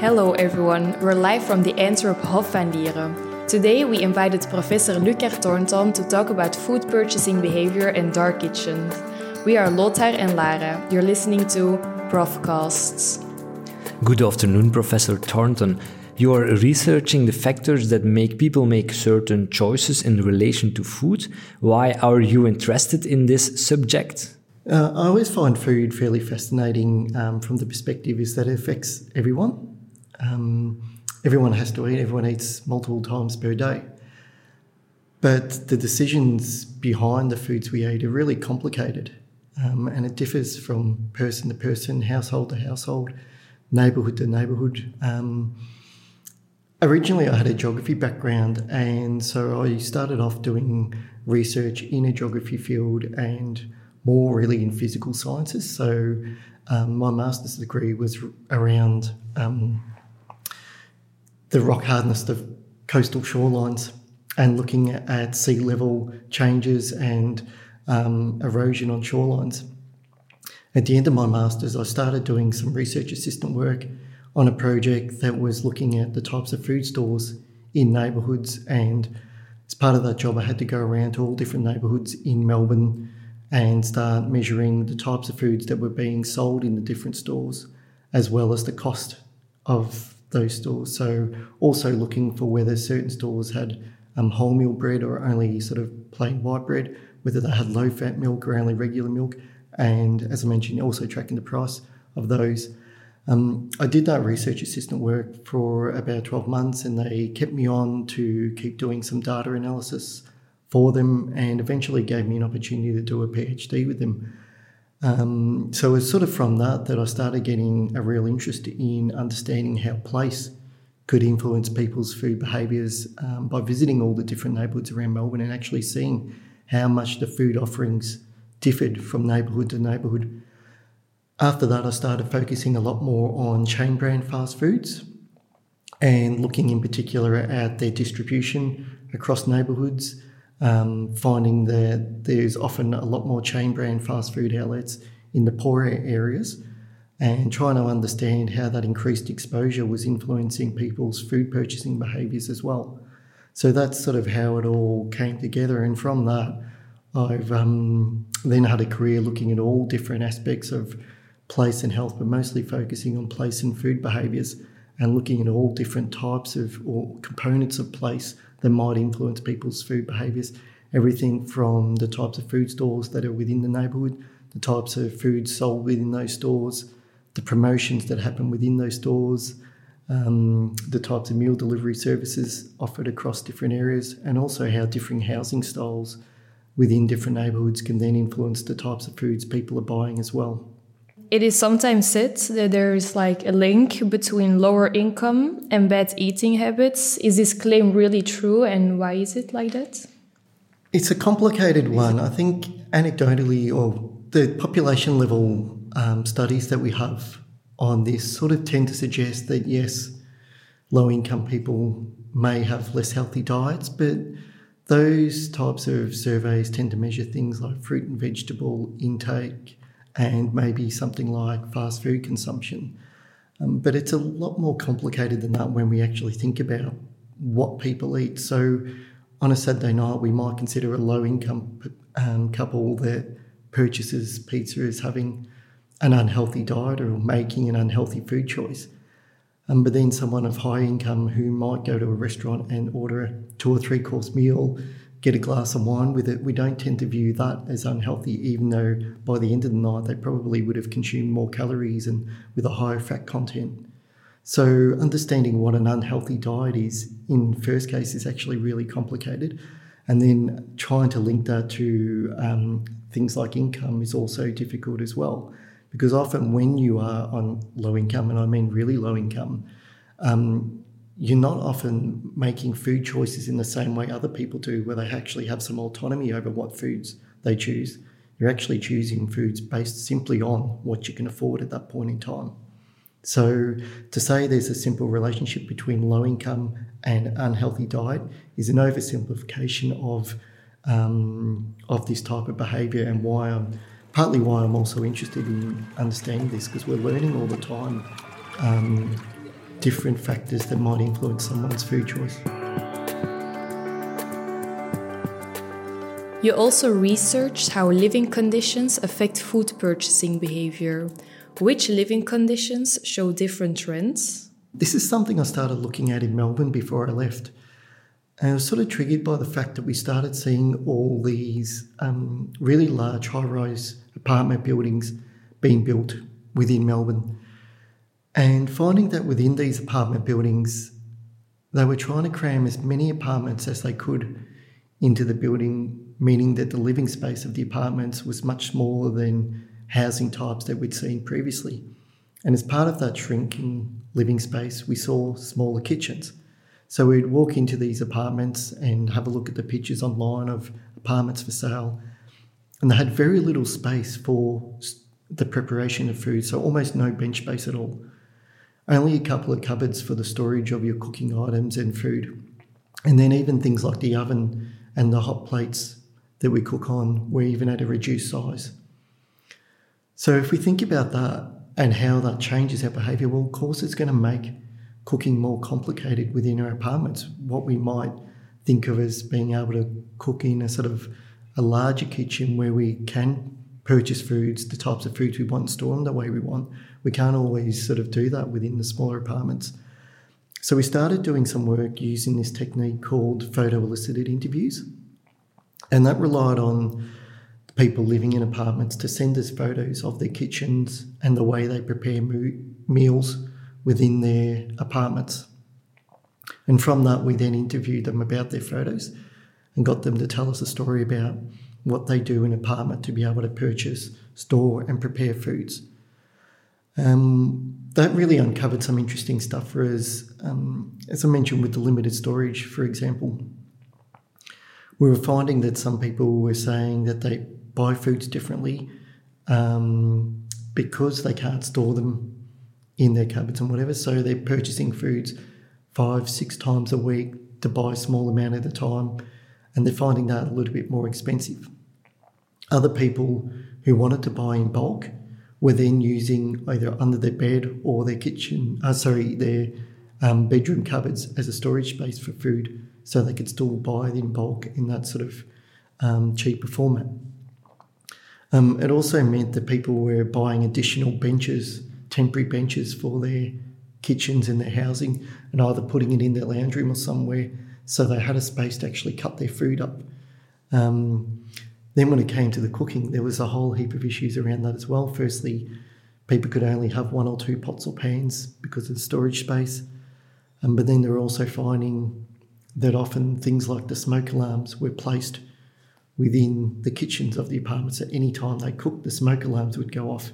Hello everyone, we're live from the Antwerp Hof van Liere. Today we invited Professor Lukar Thornton to talk about food purchasing behavior in dark kitchens. We are Lothar and Lara. You're listening to Profcasts. Good afternoon, Professor Thornton. You are researching the factors that make people make certain choices in relation to food. Why are you interested in this subject? Uh, I always find food fairly fascinating um, from the perspective is that it affects everyone. Um, everyone has to eat, everyone eats multiple times per day. But the decisions behind the foods we eat are really complicated um, and it differs from person to person, household to household, neighbourhood to neighbourhood. Um, originally, I had a geography background, and so I started off doing research in a geography field and more really in physical sciences. So, um, my master's degree was around um, the rock hardness of coastal shorelines and looking at sea level changes and um, erosion on shorelines. At the end of my master's, I started doing some research assistant work on a project that was looking at the types of food stores in neighbourhoods. And as part of that job, I had to go around to all different neighbourhoods in Melbourne and start measuring the types of foods that were being sold in the different stores, as well as the cost of those stores. So also looking for whether certain stores had um, wholemeal bread or only sort of plain white bread, whether they had low fat milk or only regular milk, and as I mentioned, also tracking the price of those. Um, I did that research assistant work for about 12 months and they kept me on to keep doing some data analysis for them and eventually gave me an opportunity to do a PhD with them. Um, so it's sort of from that that I started getting a real interest in understanding how place could influence people's food behaviours um, by visiting all the different neighbourhoods around Melbourne and actually seeing how much the food offerings differed from neighbourhood to neighbourhood. After that, I started focusing a lot more on chain brand fast foods and looking in particular at their distribution across neighbourhoods um, finding that there's often a lot more chain brand fast food outlets in the poorer areas and trying to understand how that increased exposure was influencing people's food purchasing behaviours as well. So that's sort of how it all came together. And from that, I've um, then had a career looking at all different aspects of place and health, but mostly focusing on place and food behaviours and looking at all different types of or components of place that might influence people's food behaviours. Everything from the types of food stores that are within the neighbourhood, the types of foods sold within those stores, the promotions that happen within those stores, um, the types of meal delivery services offered across different areas, and also how different housing styles within different neighbourhoods can then influence the types of foods people are buying as well. It is sometimes said that there is like a link between lower income and bad eating habits. Is this claim really true and why is it like that? It's a complicated one. I think anecdotally, or the population level um, studies that we have on this sort of tend to suggest that yes, low income people may have less healthy diets, but those types of surveys tend to measure things like fruit and vegetable intake, and maybe something like fast food consumption. Um, but it's a lot more complicated than that when we actually think about what people eat. So on a Saturday night, we might consider a low income um, couple that purchases pizza as having an unhealthy diet or making an unhealthy food choice. Um, but then someone of high income who might go to a restaurant and order a two or three course meal get a glass of wine with it, we don't tend to view that as unhealthy, even though by the end of the night they probably would have consumed more calories and with a higher fat content. So, understanding what an unhealthy diet is in first case is actually really complicated. And then trying to link that to um, things like income is also difficult as well. Because often when you are on low income, and I mean really low income, um, you're not often making food choices in the same way other people do, where they actually have some autonomy over what foods they choose. You're actually choosing foods based simply on what you can afford at that point in time. So, to say there's a simple relationship between low income and unhealthy diet is an oversimplification of um, of this type of behaviour, and why I'm partly why I'm also interested in understanding this because we're learning all the time. Um, different factors that might influence someone's food choice. You also researched how living conditions affect food purchasing behavior. Which living conditions show different trends? This is something I started looking at in Melbourne before I left. And I was sort of triggered by the fact that we started seeing all these um, really large high rise apartment buildings being built within Melbourne. And finding that within these apartment buildings, they were trying to cram as many apartments as they could into the building, meaning that the living space of the apartments was much smaller than housing types that we'd seen previously. And as part of that shrinking living space, we saw smaller kitchens. So we'd walk into these apartments and have a look at the pictures online of apartments for sale. And they had very little space for the preparation of food, so almost no bench space at all. Only a couple of cupboards for the storage of your cooking items and food. And then even things like the oven and the hot plates that we cook on were even at a reduced size. So if we think about that and how that changes our behaviour, well, of course, it's going to make cooking more complicated within our apartments. What we might think of as being able to cook in a sort of a larger kitchen where we can purchase foods, the types of foods we want, store them the way we want. We can't always sort of do that within the smaller apartments. So we started doing some work using this technique called photo elicited interviews. And that relied on people living in apartments to send us photos of their kitchens and the way they prepare mo- meals within their apartments. And from that, we then interviewed them about their photos and got them to tell us a story about what they do in an apartment to be able to purchase, store, and prepare foods. Um, that really uncovered some interesting stuff for us. Um, as I mentioned, with the limited storage, for example, we were finding that some people were saying that they buy foods differently um, because they can't store them in their cupboards and whatever. So they're purchasing foods five, six times a week to buy a small amount at a time, and they're finding that a little bit more expensive. Other people who wanted to buy in bulk were then using either under their bed or their kitchen, uh, sorry, their um, bedroom cupboards as a storage space for food so they could still buy it in bulk in that sort of um, cheaper format. Um, it also meant that people were buying additional benches, temporary benches for their kitchens and their housing, and either putting it in their lounge room or somewhere so they had a space to actually cut their food up. Um, then, when it came to the cooking, there was a whole heap of issues around that as well. Firstly, people could only have one or two pots or pans because of the storage space. Um, but then they're also finding that often things like the smoke alarms were placed within the kitchens of the apartments. At any time they cooked, the smoke alarms would go off.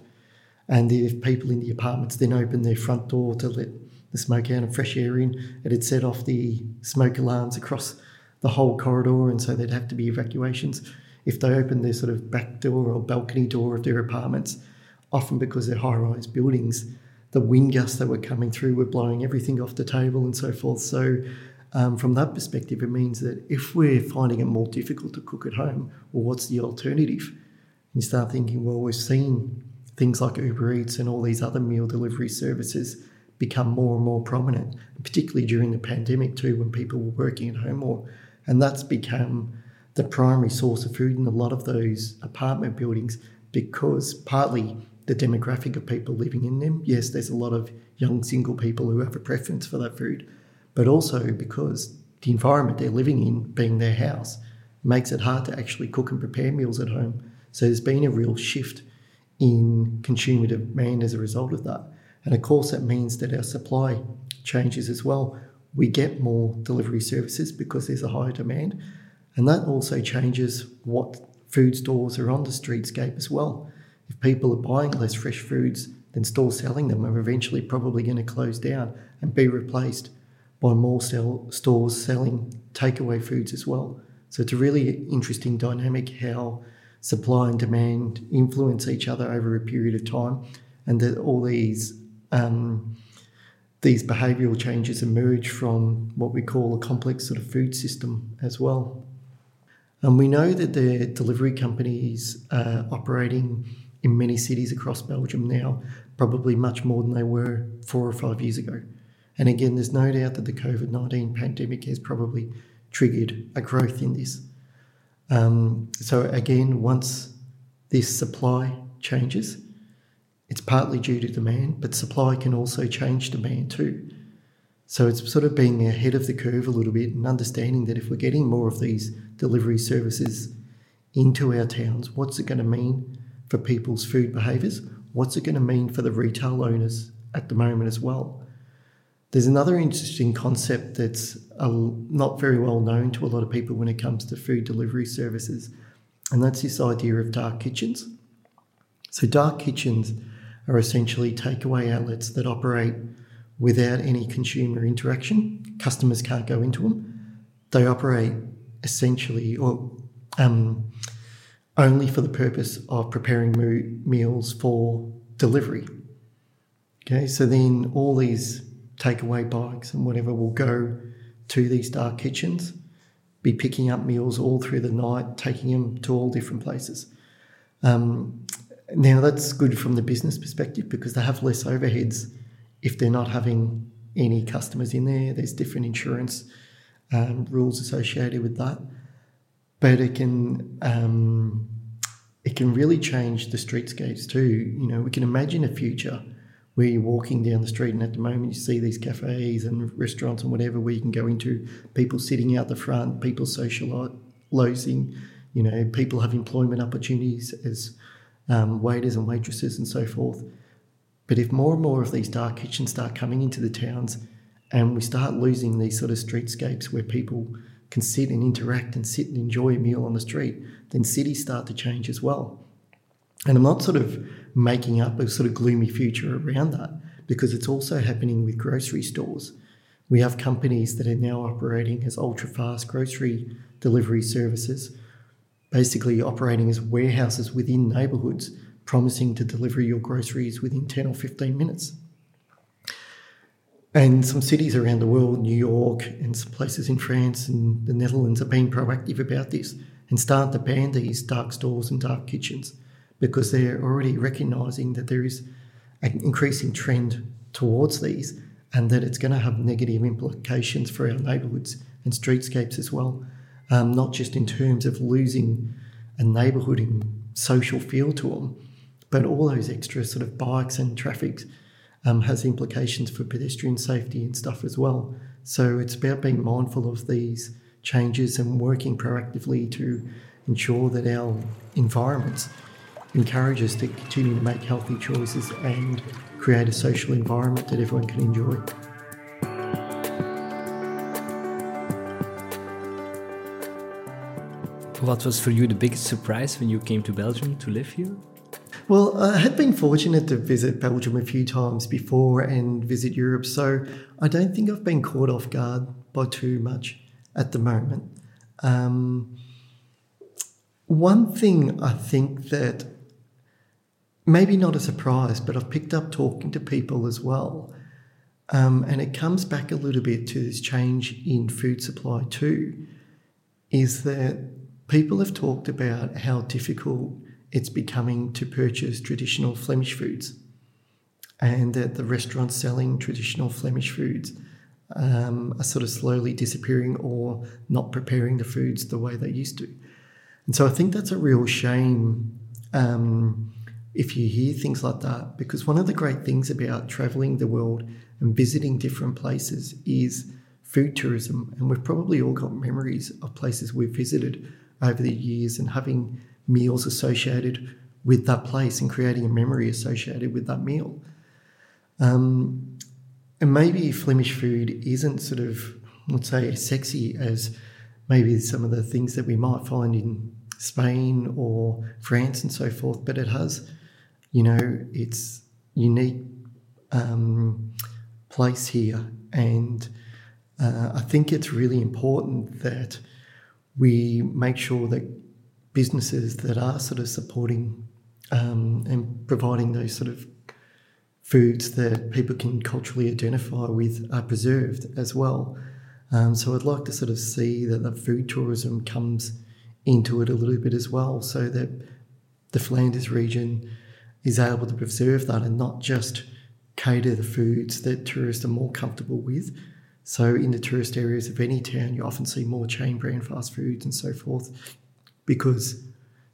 And if people in the apartments then opened their front door to let the smoke out and fresh air in, it had set off the smoke alarms across the whole corridor, and so there'd have to be evacuations. If they opened their sort of back door or balcony door of their apartments, often because they're high rise buildings, the wind gusts that were coming through were blowing everything off the table and so forth. So um, from that perspective, it means that if we're finding it more difficult to cook at home, well, what's the alternative? You start thinking, well, we've seen things like Uber Eats and all these other meal delivery services become more and more prominent, particularly during the pandemic too, when people were working at home more. And that's become the primary source of food in a lot of those apartment buildings because partly the demographic of people living in them. Yes, there's a lot of young single people who have a preference for that food, but also because the environment they're living in, being their house, makes it hard to actually cook and prepare meals at home. So there's been a real shift in consumer demand as a result of that. And of course, that means that our supply changes as well. We get more delivery services because there's a higher demand. And that also changes what food stores are on the streetscape as well. If people are buying less fresh foods, then stores selling them are eventually probably going to close down and be replaced by more sell, stores selling takeaway foods as well. So it's a really interesting dynamic how supply and demand influence each other over a period of time, and that all these um, these behavioural changes emerge from what we call a complex sort of food system as well. And we know that the delivery companies are operating in many cities across Belgium now, probably much more than they were four or five years ago. And again, there's no doubt that the COVID 19 pandemic has probably triggered a growth in this. Um, so, again, once this supply changes, it's partly due to demand, but supply can also change demand too. So it's sort of being ahead of the curve a little bit and understanding that if we're getting more of these delivery services into our towns, what's it going to mean for people's food behaviours? What's it going to mean for the retail owners at the moment as well? There's another interesting concept that's not very well known to a lot of people when it comes to food delivery services, and that's this idea of dark kitchens. So, dark kitchens are essentially takeaway outlets that operate without any consumer interaction. Customers can't go into them. They operate essentially or um, only for the purpose of preparing mo- meals for delivery. Okay, so then all these takeaway bikes and whatever will go to these dark kitchens, be picking up meals all through the night, taking them to all different places. Um, now, that's good from the business perspective because they have less overheads if they're not having any customers in there. There's different insurance um, rules associated with that, but it can um, it can really change the streetscapes too. You know, we can imagine a future where you're walking down the street and at the moment you see these cafes and restaurants and whatever where you can go into, people sitting out the front, people socialising, you know, people have employment opportunities as um, waiters and waitresses and so forth. But if more and more of these dark kitchens start coming into the towns and we start losing these sort of streetscapes where people can sit and interact and sit and enjoy a meal on the street, then cities start to change as well. And I'm not sort of making up a sort of gloomy future around that because it's also happening with grocery stores. We have companies that are now operating as ultra fast grocery delivery services basically operating as warehouses within neighbourhoods, promising to deliver your groceries within 10 or 15 minutes. And some cities around the world, New York and some places in France and the Netherlands, are being proactive about this and start to ban these dark stores and dark kitchens because they're already recognising that there is an increasing trend towards these and that it's going to have negative implications for our neighbourhoods and streetscapes as well um, not just in terms of losing a neighbourhood and social feel to them, but all those extra sort of bikes and traffic um, has implications for pedestrian safety and stuff as well. So it's about being mindful of these changes and working proactively to ensure that our environments encourage us to continue to make healthy choices and create a social environment that everyone can enjoy. What was for you the biggest surprise when you came to Belgium to live here? Well, I had been fortunate to visit Belgium a few times before and visit Europe, so I don't think I've been caught off guard by too much at the moment. Um, one thing I think that maybe not a surprise, but I've picked up talking to people as well, um, and it comes back a little bit to this change in food supply too, is that people have talked about how difficult it's becoming to purchase traditional Flemish foods and that the restaurants selling traditional Flemish foods um, are sort of slowly disappearing or not preparing the foods the way they used to. And so I think that's a real shame um, if you hear things like that, because one of the great things about traveling the world and visiting different places is food tourism. And we've probably all got memories of places we've visited over the years and having meals associated with that place and creating a memory associated with that meal. Um, and maybe Flemish food isn't sort of, let's say, sexy as maybe some of the things that we might find in Spain or France and so forth, but it has, you know, its unique um, place here. And uh, I think it's really important that we make sure that businesses that are sort of supporting um, and providing those sort of foods that people can culturally identify with are preserved as well. Um, so I'd like to sort of see that the food tourism comes into it a little bit as well, so that the Flanders region is able to preserve that and not just cater the foods that tourists are more comfortable with. So, in the tourist areas of any town, you often see more chain brand fast foods and so forth because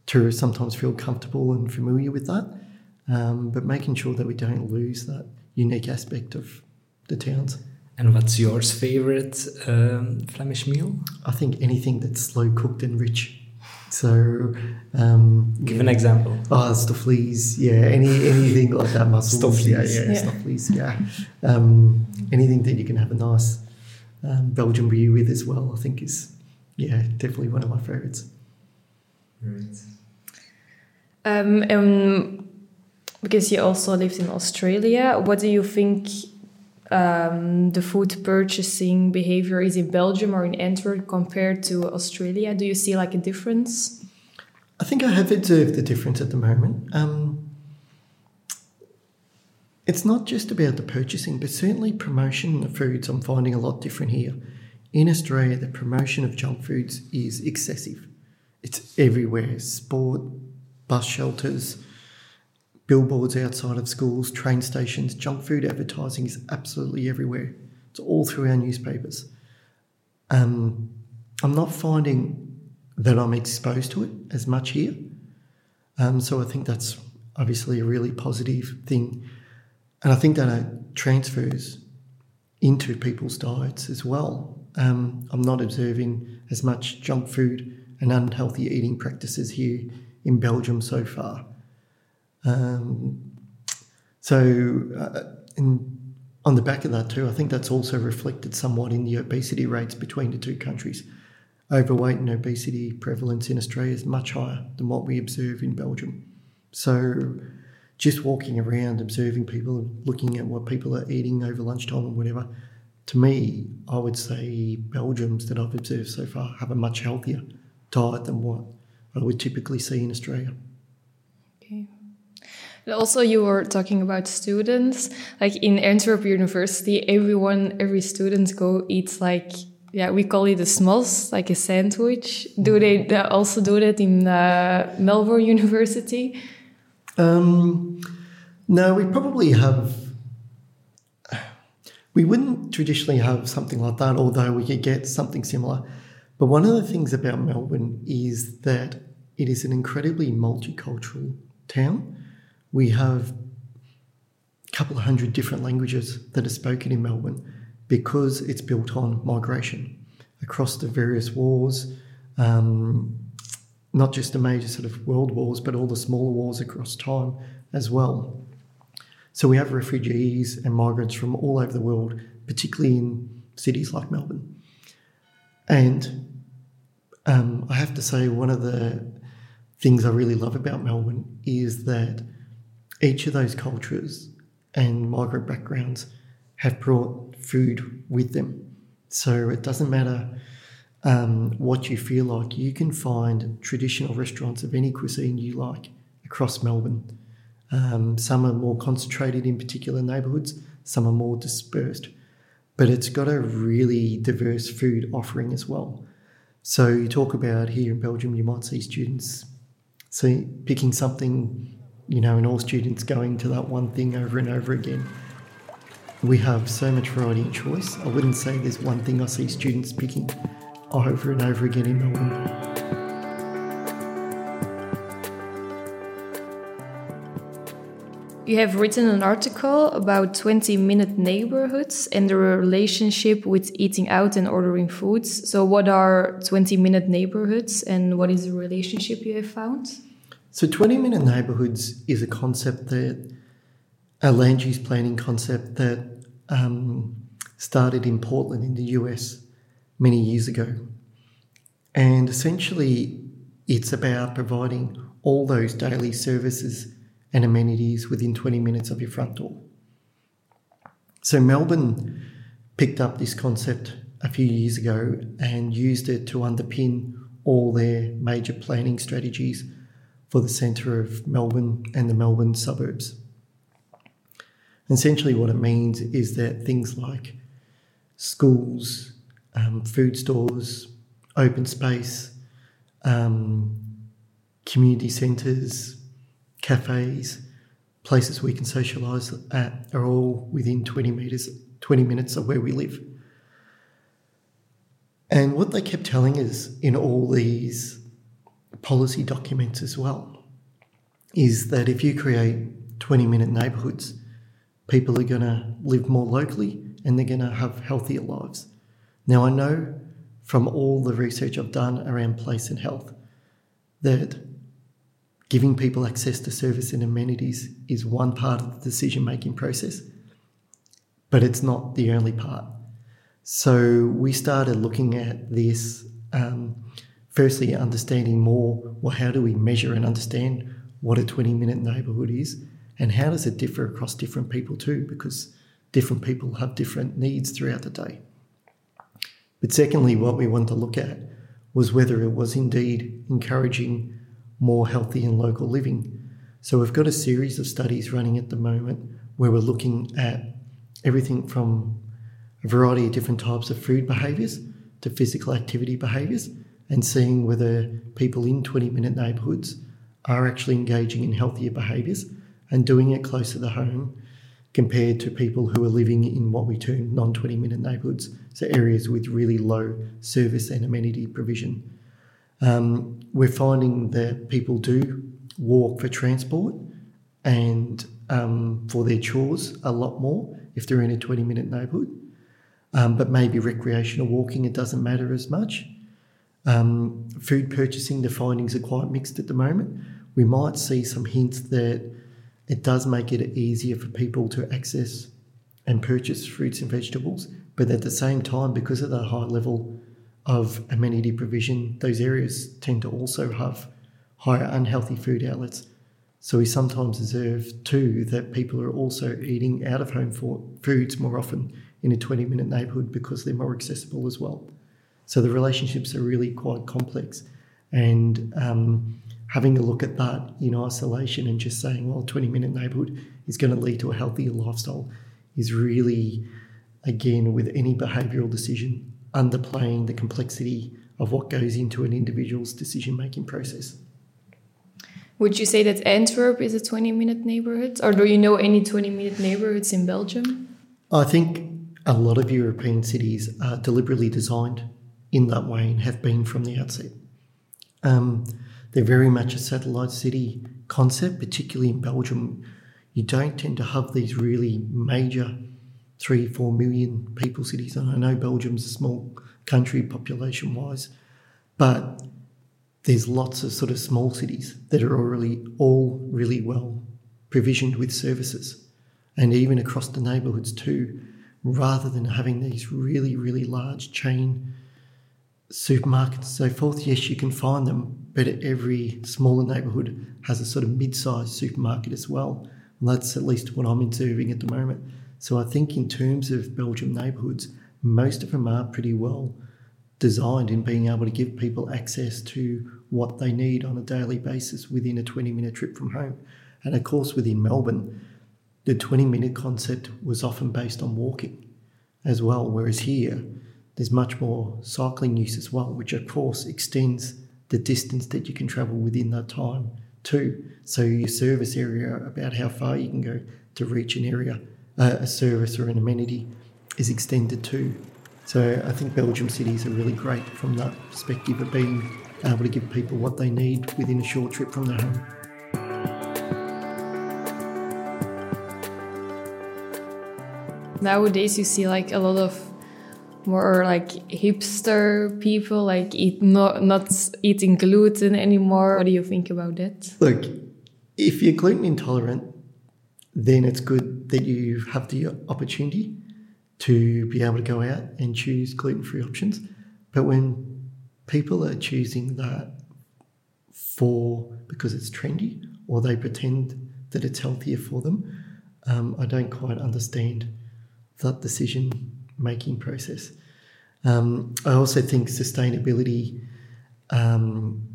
tourists sometimes feel comfortable and familiar with that. Um, but making sure that we don't lose that unique aspect of the towns. And what's yours favorite um, Flemish meal? I think anything that's slow cooked and rich. So, um, give yeah. an example. Oh, stoofvlees, yeah, any anything like that, mussels, stoofvlees. yeah, yeah, yeah. stoofvlees, yeah. Um, anything that you can have a nice um, Belgian beer with as well, I think is, yeah, definitely one of my favourites. Right. Um, um, because you also lived in Australia, what do you think um, the food purchasing behavior is in Belgium or in Antwerp compared to Australia? Do you see like a difference? I think I have observed the difference at the moment. Um, it's not just about the purchasing, but certainly promotion of foods. I'm finding a lot different here. In Australia, the promotion of junk foods is excessive. It's everywhere sport, bus shelters, billboards outside of schools, train stations, junk food advertising is absolutely everywhere. It's all through our newspapers. Um, I'm not finding that I'm exposed to it as much here. Um, so I think that's obviously a really positive thing. And I think that it transfers into people's diets as well. Um, I'm not observing as much junk food and unhealthy eating practices here in Belgium so far. Um, so, uh, in, on the back of that, too, I think that's also reflected somewhat in the obesity rates between the two countries. Overweight and obesity prevalence in Australia is much higher than what we observe in Belgium. So, just walking around, observing people, looking at what people are eating over lunchtime or whatever, to me, I would say Belgians that I've observed so far have a much healthier diet than what would typically see in Australia. Okay. Also, you were talking about students. Like in Antwerp University, everyone, every student go eat like yeah, we call it a smos, like a sandwich. Do they, they also do that in uh, Melbourne University? Um, no, we probably have. We wouldn't traditionally have something like that, although we could get something similar. But one of the things about Melbourne is that it is an incredibly multicultural town. We have a couple of hundred different languages that are spoken in Melbourne because it's built on migration across the various wars, um, not just the major sort of world wars, but all the smaller wars across time as well. So we have refugees and migrants from all over the world, particularly in cities like Melbourne. And um, I have to say, one of the things I really love about Melbourne is that each of those cultures and migrant backgrounds have brought food with them. So it doesn't matter um, what you feel like, you can find traditional restaurants of any cuisine you like across Melbourne. Um, some are more concentrated in particular neighbourhoods, some are more dispersed, but it's got a really diverse food offering as well. So you talk about here in Belgium, you might see students see picking something, you know, and all students going to that one thing over and over again. We have so much variety and choice. I wouldn't say there's one thing I see students picking over and over again in Melbourne. You have written an article about 20 minute neighborhoods and the relationship with eating out and ordering foods. So, what are 20 minute neighborhoods and what is the relationship you have found? So, 20 minute neighborhoods is a concept that, a land use planning concept that um, started in Portland in the US many years ago. And essentially, it's about providing all those daily services and amenities within 20 minutes of your front door. So, Melbourne picked up this concept a few years ago and used it to underpin all their major planning strategies for the centre of Melbourne and the Melbourne suburbs. Essentially, what it means is that things like schools, um, food stores, open space, um, community centres, cafes, places we can socialise at are all within 20 metres, 20 minutes of where we live. And what they kept telling us in all these policy documents as well is that if you create 20 minute neighbourhoods, people are going to live more locally and they're going to have healthier lives. Now, I know from all the research I've done around place and health that giving people access to service and amenities is one part of the decision making process, but it's not the only part. So we started looking at this, um, firstly, understanding more well, how do we measure and understand what a 20 minute neighbourhood is, and how does it differ across different people too, because different people have different needs throughout the day. But secondly, what we wanted to look at was whether it was indeed encouraging more healthy and local living. So we've got a series of studies running at the moment where we're looking at everything from a variety of different types of food behaviours to physical activity behaviours and seeing whether people in 20 minute neighbourhoods are actually engaging in healthier behaviours and doing it closer to home compared to people who are living in what we term non 20 minute neighbourhoods, so areas with really low service and amenity provision. Um, we're finding that people do walk for transport and um, for their chores a lot more if they're in a 20 minute neighbourhood um, but maybe recreational walking, it doesn't matter as much. Um, food purchasing, the findings are quite mixed at the moment. We might see some hints that it does make it easier for people to access and purchase fruits and vegetables, but at the same time, because of the high level of amenity provision, those areas tend to also have higher unhealthy food outlets. So we sometimes observe too that people are also eating out of home for foods more often in a 20 minute neighbourhood because they're more accessible as well. So the relationships are really quite complex. And um, having a look at that in isolation and just saying, well, 20 minute neighbourhood is going to lead to a healthier lifestyle is really, again, with any behavioural decision, underplaying the complexity of what goes into an individual's decision making process. Would you say that Antwerp is a 20 minute neighborhood? Or do you know any 20 minute neighborhoods in Belgium? I think a lot of European cities are deliberately designed in that way and have been from the outset. Um, they're very much a satellite city concept, particularly in Belgium. You don't tend to have these really major three, four million people cities. And I know Belgium's a small country population wise, but there's lots of sort of small cities that are already all really well provisioned with services. And even across the neighbourhoods too, rather than having these really, really large chain supermarkets and so forth. Yes, you can find them, but every smaller neighbourhood has a sort of mid-sized supermarket as well. And that's at least what I'm observing at the moment. So I think in terms of Belgium neighbourhoods, most of them are pretty well designed in being able to give people access to what they need on a daily basis within a 20 minute trip from home. And of course, within Melbourne, the 20 minute concept was often based on walking as well, whereas here there's much more cycling use as well, which of course extends the distance that you can travel within that time too. So your service area, about how far you can go to reach an area, uh, a service or an amenity, is extended to. So I think Belgium cities are really great from that perspective of being able to give people what they need within a short trip from their home. nowadays you see like a lot of more like hipster people like eat not not eating gluten anymore what do you think about that look if you're gluten intolerant then it's good that you have the opportunity to be able to go out and choose gluten-free options but when people are choosing that for because it's trendy or they pretend that it's healthier for them um, i don't quite understand that decision making process. Um, I also think sustainability um,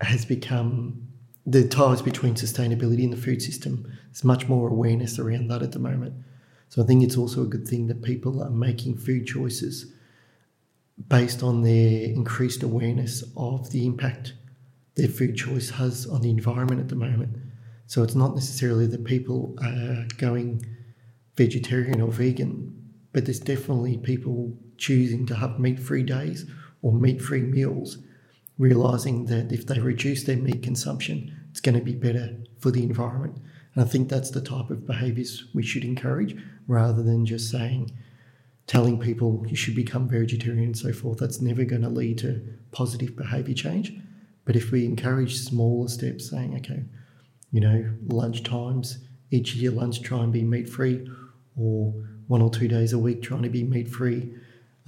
has become the ties between sustainability and the food system. There's much more awareness around that at the moment. So I think it's also a good thing that people are making food choices based on their increased awareness of the impact their food choice has on the environment at the moment. So it's not necessarily that people are going vegetarian or vegan, but there's definitely people choosing to have meat free days or meat free meals, realizing that if they reduce their meat consumption, it's going to be better for the environment. And I think that's the type of behaviours we should encourage rather than just saying, telling people you should become vegetarian and so forth. That's never going to lead to positive behaviour change. But if we encourage smaller steps, saying, okay, you know, lunch times, each year lunch try and be meat free, or one or two days a week trying to be meat free,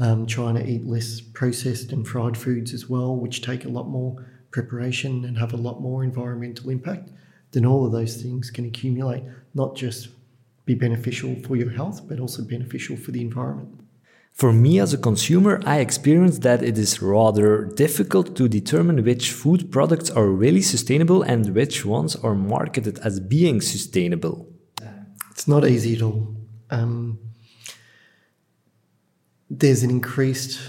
um, trying to eat less processed and fried foods as well, which take a lot more preparation and have a lot more environmental impact, then all of those things can accumulate, not just be beneficial for your health, but also beneficial for the environment. For me as a consumer, I experience that it is rather difficult to determine which food products are really sustainable and which ones are marketed as being sustainable. It's not easy at all. Um, there's an increased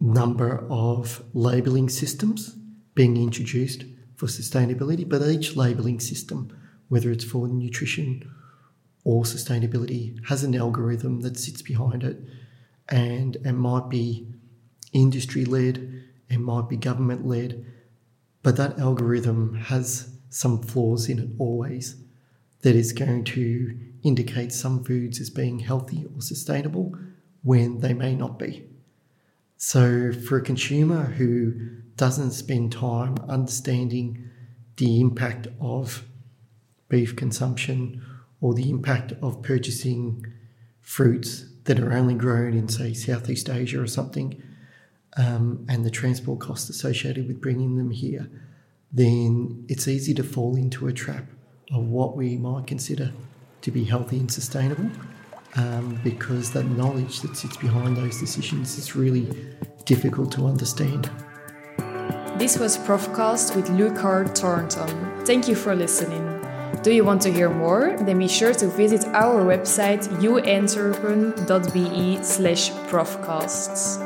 number of labelling systems being introduced for sustainability, but each labelling system, whether it's for nutrition or sustainability, has an algorithm that sits behind it and it might be industry led, it might be government led, but that algorithm has some flaws in it always that is going to indicate some foods as being healthy or sustainable when they may not be. So, for a consumer who doesn't spend time understanding the impact of beef consumption or the impact of purchasing fruits that are only grown in, say, Southeast Asia or something, um, and the transport costs associated with bringing them here, then it's easy to fall into a trap of what we might consider to be healthy and sustainable um, because that knowledge that sits behind those decisions is really difficult to understand. This was Profcast with Lukar Thornton. Thank you for listening. Do you want to hear more? Then be sure to visit our website uantwerpen.be slash profcasts.